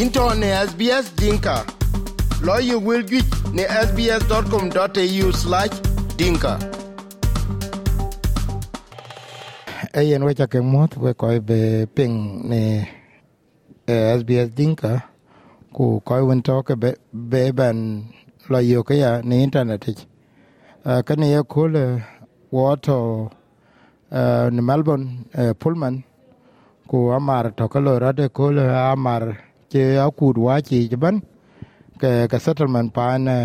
into ne SBS Dinka. Lawyer will get ne sbs.com.au slash dinka. ayen we chake moth we koy be ping ne SBS Dinka. Ku koi win talk be be ban lawyer ke ya internet ich uh, kan ye kul wato uh, Melbourne uh, Pullman. Ku amar to ko rade kul amar che akud wa chi ban ke ka settlement pa na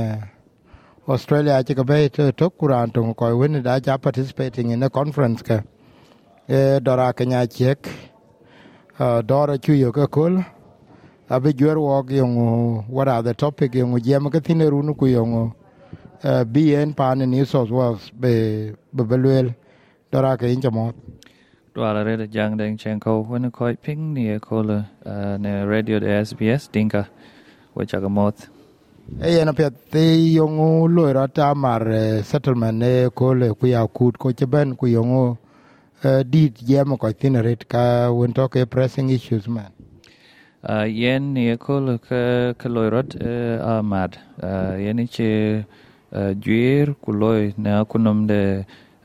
Australia che ka be to to kuran to ko win da ja participating in a conference ke e dora kenya chek dora chu yo ka kul abi jwer wok yung what are the topic yung jem ka tine runu ku yung bn pa ne ni so was be be belwel dora ke inja Dwala reda jang deng chen ko wena koi ping ni e ko le uh, ne radio de SBS dinka we chaka moth. e yen pet ti yung lo ra ta mar settlement ne ko le ku ya kut ko cheben ku yung uh, dit jem ko tine ret ka won to ke pressing issues man Uh, yen ni e ko le ka ka loy rot uh, a mad. Uh, yen ni che juir ku loy na kunom de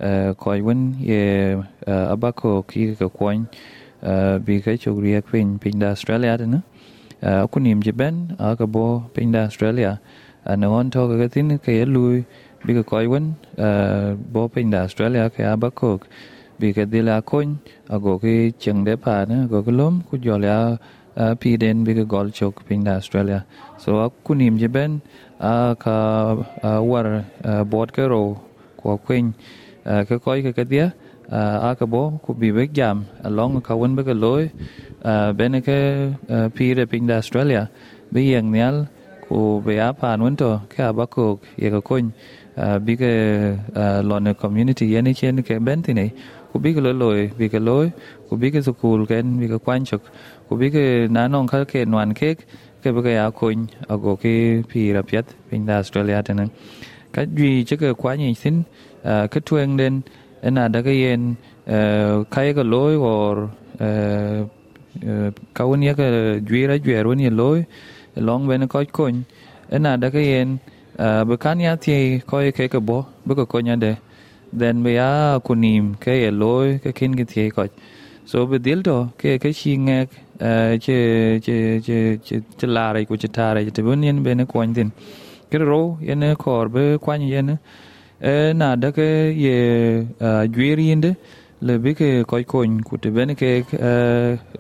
uh, koi wen ye abako ki ka koin bi ka chok riak pin pin da Australia de na. Uh, kunim je ben a ka bo pin da Australia. Uh, na on to ka tin ka ye lui bi ka koi wen bo pin da Australia ka abako bi ka dila kony ago ki cheng de pa na go ki lom ku jo la pi den bi ka gol chok pin da Australia so ak kunim je ben a ka war uh, bot ka ro ko kwen kakoi kakadia akabo ku bi big jam along kawan baga loy beneke pire ping da Australia bi yang nyal ku be apa nunto ke abakok ye kakon bi ke lone community yene chen ke bentine ku bi ke loy bi ke loy ku bi ke sukul ken bi ke kwanchok ku bi ke nanong kal ke nwan kek ke baga ya kon ago ke pira piat ping da Australia tenan ka duy che ka quá ni sin uh, ka tueng den ena da ka yen uh, kai ka loy or uh, uh, ka wen ra duy wen ye loy long ben ko kony ena da ka yen uh, be kan ya ti ko ke ka bo be ko konya de then be ya kunim ke ye loy ke kin ke ti ko so be dil to ke ke chi nghe che che che che che la re ku che ta re te bun yen be ne kon cái rô yên ne kor be kwan yên ne e na da ke ye jwiri inde le be ke ko kon ku te ben ke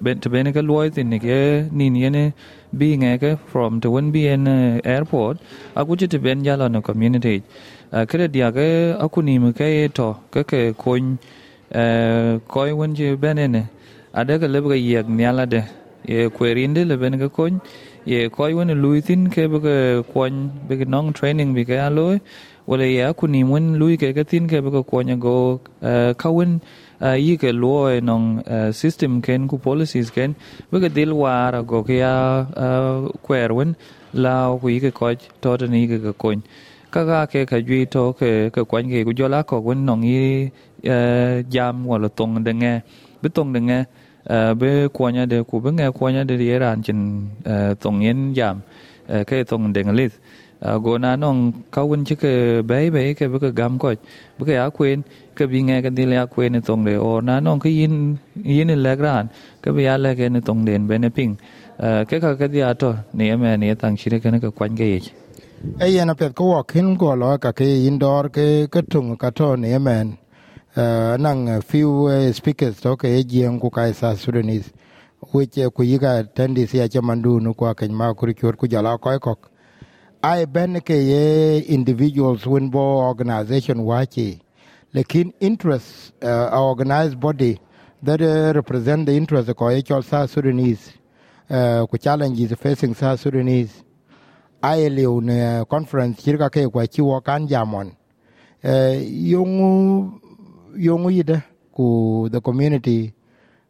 ben te ben ke loy tin ne ke ni ni ne bi nge ke from to when be in uh, airport. Aku che te ben ya la no community uh, ke dia ke aku ni me ke to ke ke kon uh, ko wen je ben ne ada ke le ke yek nya la de ye kwerinde le bên ke kon ye ko wen lui tin ke be ke kon be ke nong training be ke aloy wala ya ku ni wen lui ke ke tin ke be ke kon go eh, ka wen eh, yi ke lo e nong eh, system ken, ku policies ken. We ke dil war go ke ya kwer wen la ku yi ke ko to to ni ke ke kon ka ga ke ka ji to ke ke kwan ke ku jo la ko wen nong yi jam wala tong de nge. Be tong de nge be kwanya de ku be nge kwanya de ye ran chin uh, tong yen jam uh, ke tong de ngalit uh, go na nong ka wen chi ke be be ke be ke gam ko be ke a kwen ke bi nge ke dil ya kwen ne tong de o na nong ke yin yin le gran ke be ya le ke ne tong den be ne ping uh, ke ka ke dia to ne me ne tang chi ke ne ke kwan ke ye e yen pet ko wa kin go lo ka ke indoor ke ke tung ka to ne men uh, Ờ, nang ờ, few uh, speakers to ke jien ku kai sa sudanese which ku yiga tendi sia chamandu nu kwa ken ma ku kur ku jala ko ko ai ben ke ye individuals win bo organization wachi lekin interest uh, organized body that uh, represent the interest ko of chol sa Sudanese uh, ku challenges facing sa Sudanese. Ai liu ne conference chirka ke kwa chiwo kan jamon uh, yung yung yide ku the community.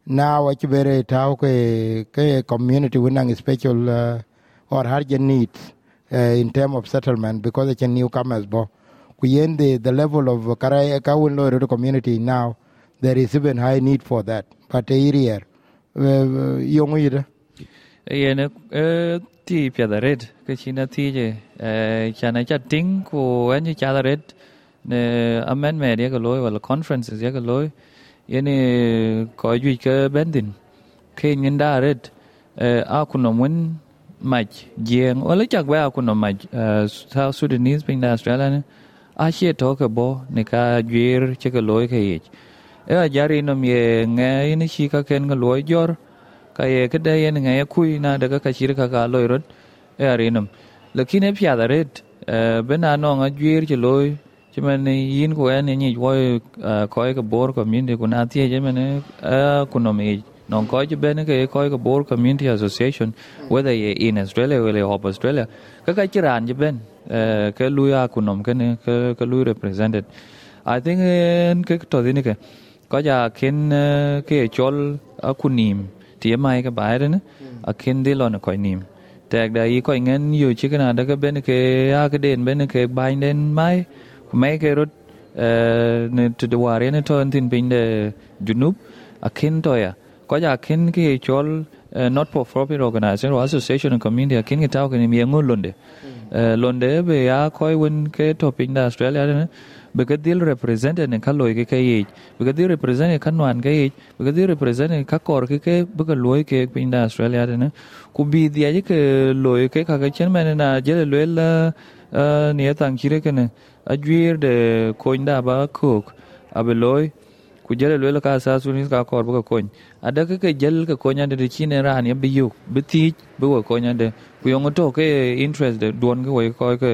Now you better talk ke ke community winning special uh, or urgent needs uh, in term of settlement because it's a newcomers bo. Ku yen the the level of karai kawun lo the community now there is even high need for that. But area uh, yung yide yen e ti piada red ke china ti je e chana cha ting ko en cha da red ne amen me dia ko loi wala conferences dia ko loi yene ko ju ke bendin ke nyen da red e ờ, a kuno mun maj jeng wala chak ba kuno maj ờ, South Sudanese ping da Australia ne a che to ke bo ne ka juir che ko loi ke ye e a jari no mie nge ni chi ka ken ko loi jor ka ye ke de yen nge kui na de ka shir ka ka loi rot e a arinum lakini pya da red bena no nga juir che loi che man yin ko en ni wo ko ka bor community ko na tie je man ko no me non ko je ben ke ko ka bor community association whether in australia or hop australia. Ka ka chiran je ben ke luya ku nom ke ne ke ke lu represented. I think ke to dini ke ko ja ken ke chol akunim tie mai ka bayar ne a ken de lon ko nim tek da i ko ngen yu chi kana da ka ben ke a ka den ben ke bain den mai ku mai ke rot ne to de ware ne to tin bin de junub a ken to ya ko ja ken ke chol not for profit organization or association and community a ken ke tau ke ni ngun londe londe be ya ko won ke to pin da australia ne be ka dil represent ne ka loy ke ke yi be ka dil represent ka nwan ke yi be ka dil represent ka kor ke ke be ka loy ke pin da australia ne ku bi dia ke loy ke ka ka chen men na je le la ne tang chire ke ne ajuir de ko da ba kok abe loy ku jële lwelo ka sa sunis ka kor buka kony. Ada ke ke jel ke konya de chine ran ya bi yuk, bi ti bi wo konya de ku yong to ke interest de don ke wo ko ke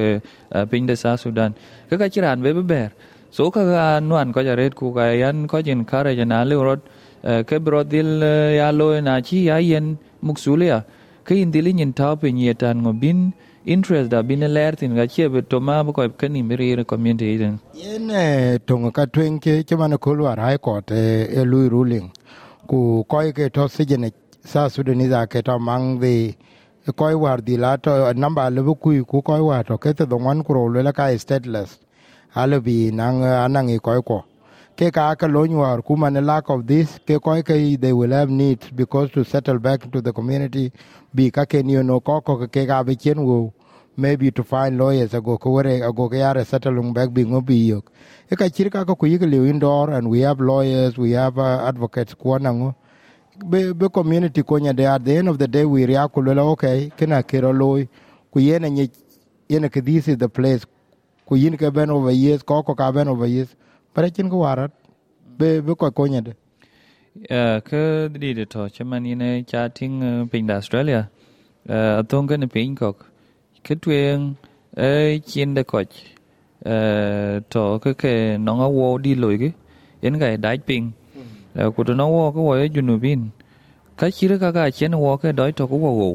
eh, pin de sa sudan. Ke ka chiran be ber. So ka ga nuan ko jaret ku ga yan ko jin kare jana le rot eh, ke bro dil eh, ya lo na chi ya yen muksulia ke indili nyin tau pe nyetan ngobin interest da bin ler tin ga che to ma ko ke ni mi ri community den yen to ka twen ke che man ko lwa ra ko te e lui ruling ku ko ke to sijene sa sudani da ke to mang de ko war di la to namba le bu ku ku ko war to ke te don ku ro le ka stateless. Ale bi nang anang ko ko ke ka ka lo war ku man lack of this ke ko ke they will have need because to settle back into the community. Bi ka ke ni no ko ko ke ga be chen wo maybe to find lawyers ago ko wore ago ke yare settling back bi ngo bi yok. E ka chir ka ko ku yigli indoor and we have lawyers we have uh, advocates ko nango be be community ko nya de at the end of the day we react ko lo okay kina kero loy. Ku yene nye yene ke this is the place. Ku yin ke ben over years ko ko ka ben over years bare chin ko warat be be ko ko nya de uh, ke di de to chaman ine cha ting uh, pin da australia. Uh, atong ke ne pin kok ke tuen e chien de koch uh, to ke ke nong ở wo di loi ke yen ga dai ping uh, ku to no wo ko wo e junubin. Ka chira ka ga chien wo ke doi to ko wo wo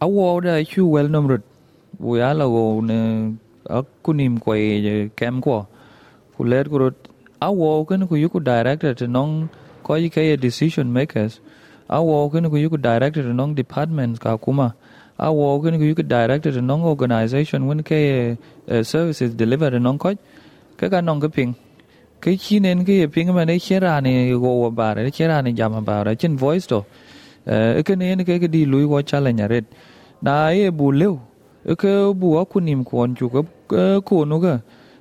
a wo da chu wel nom rut bu ya la wo ne a kunim kem ko ku let ku rut a wo ke ku yuku director to nong ko yi ke decision makers. A wo ke ku yuku director to nong departments ka kuma. A wo ke ku yuku director to nong organization when ke eh, services delivered nong ko ke ka nong ke ping. Ke chi nen ke ping ma ne chera ne go ba re chera ne jama ba re trên voice to. Eh, e này ne ke ke di lui wo challenge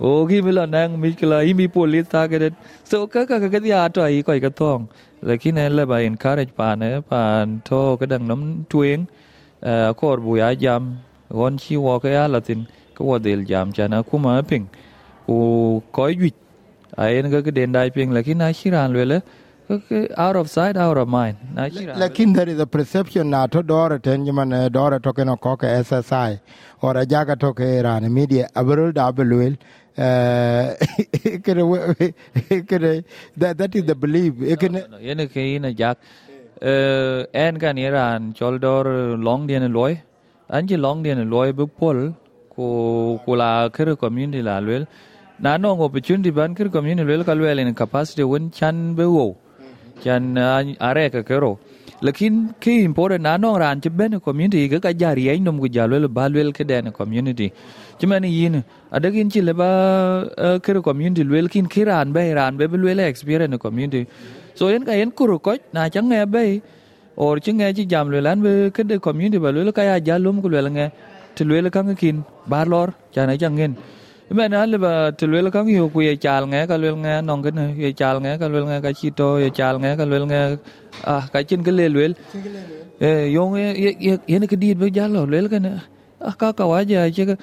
o ki mila nang mi kala i mi police targeted so ka ka ka ya to ai ko ka thong lakini le ba encourage pa ne pan to ka dang nom tueng kor bu ya jam gon chi wo ka ya latin ko wo del jam cha na kuma ping ku ko yu ai en ga den dai ping lakini na shiran le out of sight out of mind. Lakin there is a perception na to dore ten man eh, dore to keno ko SSI or a jaga to ke ran media abrul da belwel eh, that that is the belief yen ke ina jak. Uh, en kan iran chol dor long dien loy an ji long dien loy bu pol ko ko la kere community la lwel. Na no opportunity ban kere community lwel ka lwel in capacity won chan be wo chan are ka kero lakin ki important na no ran ci ben community ga ka jari ay nom gu jalwel balwel ke den community. Ci man yin adagin ci le ba community lwel kin kiran be ran be lwel experience community. So yen ka yen kuru ko na chang nge be or chi nge chi jam lwel an be ke de community ba lwel ka ya jalum ku lwel nge ti lwel ka kin bar lor cha chang ngin men an le ba ti lwel ka yu ku ye chal nge ka lwel nge nong ke ne ye chal nge ka lwel nge ka chi to ye chal nge ka lwel nge ah ka chin ke le lwel eh yong ye ye ye ne ke di be jalo lwel ka ne ah ka ka wa ja che ka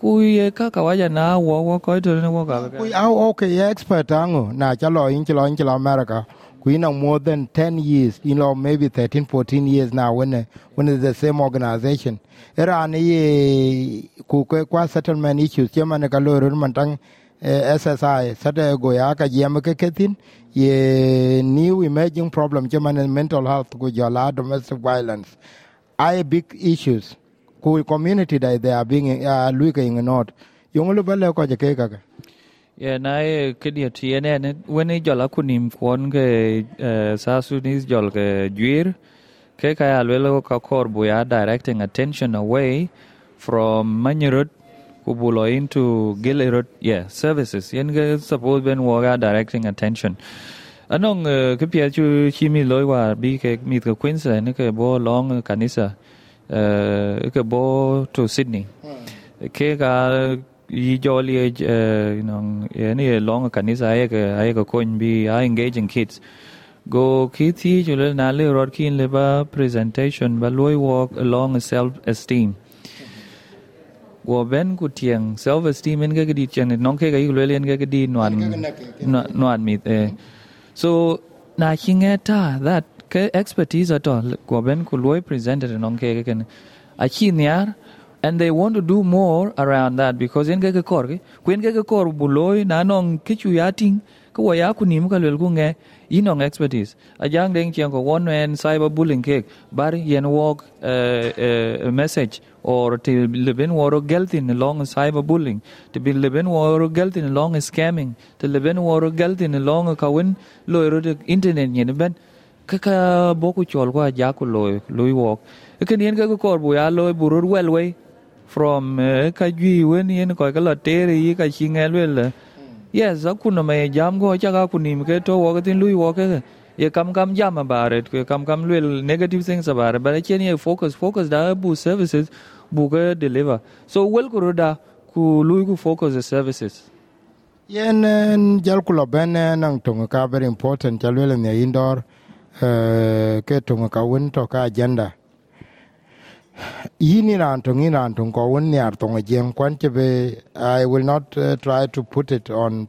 ku ye ka ka wa ja na wo wo ko to ne wo ka ku au okay ye expert ango na chalo in chalo in chalo america ku in more than 10 years you know maybe 13 14 years now when when it's the same organization. Era ne ye ku ku kwa settlement issues chema ne ka lo ru man tang eh, SSI sate go ya ka yem ke ketin ye new emerging problem chema ne mental health ku jala domestic violence. I big issues ku community that they are being uh, looking ignored yung lu bale Yeah, na kedia tiene ne wene jola kunim kwon ke sa Sudanese jol ke juir ke kaya lwelo ka kor buya directing attention away from manyurut kubulo into gilirut. Yeah services. Yen ke suppose ben waga directing attention. Anong ke pia chu chimi loy wa bi ke mit ke Queensland ke bo long kanisa ke bo to Sydney. Ke ka yi jolly age uh, you know any long kanisa ay ka ay ka coin be are engaging kids. Go kids yi jule na le rod kin presentation ba loy walk along self esteem go ben ku tieng self esteem en ga di chen non ke ga yi le len ga di nuan nuan mit eh. So na hinga ta that ke expertise at all go ben ku loy presented non ke ga ken a chi niar and they want to do more around that because in ga kor kwen ga kor buloy na nong kichu yating ko wa ya ku nim ka lel inong expertise. A jang deng chiang ko one and cyber bullying ke bar yen walk uh, a message or to live woro geltin along cyber bullying to be live woro geltin along scamming to live woro geltin along ka win lo ro internet yen ben kaka boku chol ko ja ku loy loy walk ken yen ga kor bu ya loy burur well way from ka jui wen yen ko ka la tere yi ka chingel wel yes akuno me jam go cha ka kunim ke to wo tin lui wo ke ye kam kam jam about it ke kam kam lwel negative things about it but chen ye focus focus da bu services bu ke deliver. So wel ku da ku lui ku focus the services. Yen en jal ku lo ben nang tonga ka very important jal wel ne indoor ke tonga ka win to ka agenda yini ran tong in ran tong ko won tong kwan che be i will not uh, try to put it on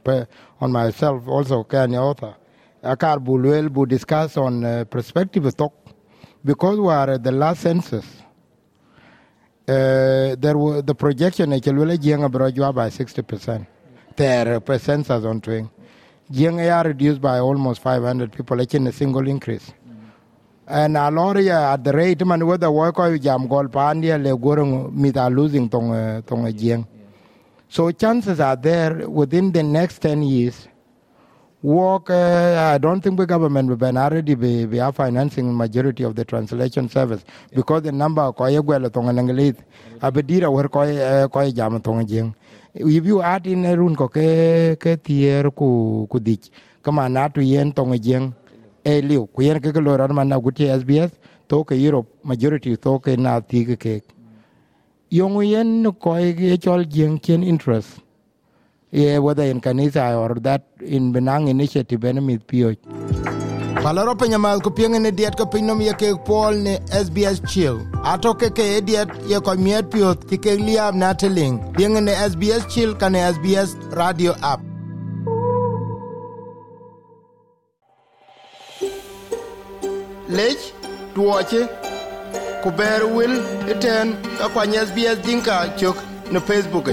on myself also can author. Akar bu lwel bu discuss on uh, perspective talk because we are at the last census. Uh, there were the projection e chelwele jeng abro by 60% their uh, census on twing. Jeng are reduced by almost 500 people like in a single increase and a lot ya at the rate man whether work or jam gol pandia le gorong mit are losing tong uh, tong jeng so chances are there within the next 10 years work uh, i don't think the government will be already be, be are financing majority of the translation service because the number ko ye gwelo tong nangalit. Abedira wer ko uh, ko jam tong jeng if you add in a run ko ke ke tier ku ku dich kama na tu yen tong jeng e liu ku yen ke ke lo ran man guti sbs to ke europe majority to ke na ti ke ke. Yong yen ko ye chol jeng chen interest. Yeah, whether in kanisa or that in benang initiative enemy pio palaro penya mal ku pieng ne diet ko pinom ye ke pol ne SBS chill ato ke ke diet ye ko miet pio ti ke liab na teling pieng ne SBS chill kan SBS radio app lec duɔci ku bɛɛr wel eten kuany sbs diŋka cök ne facebook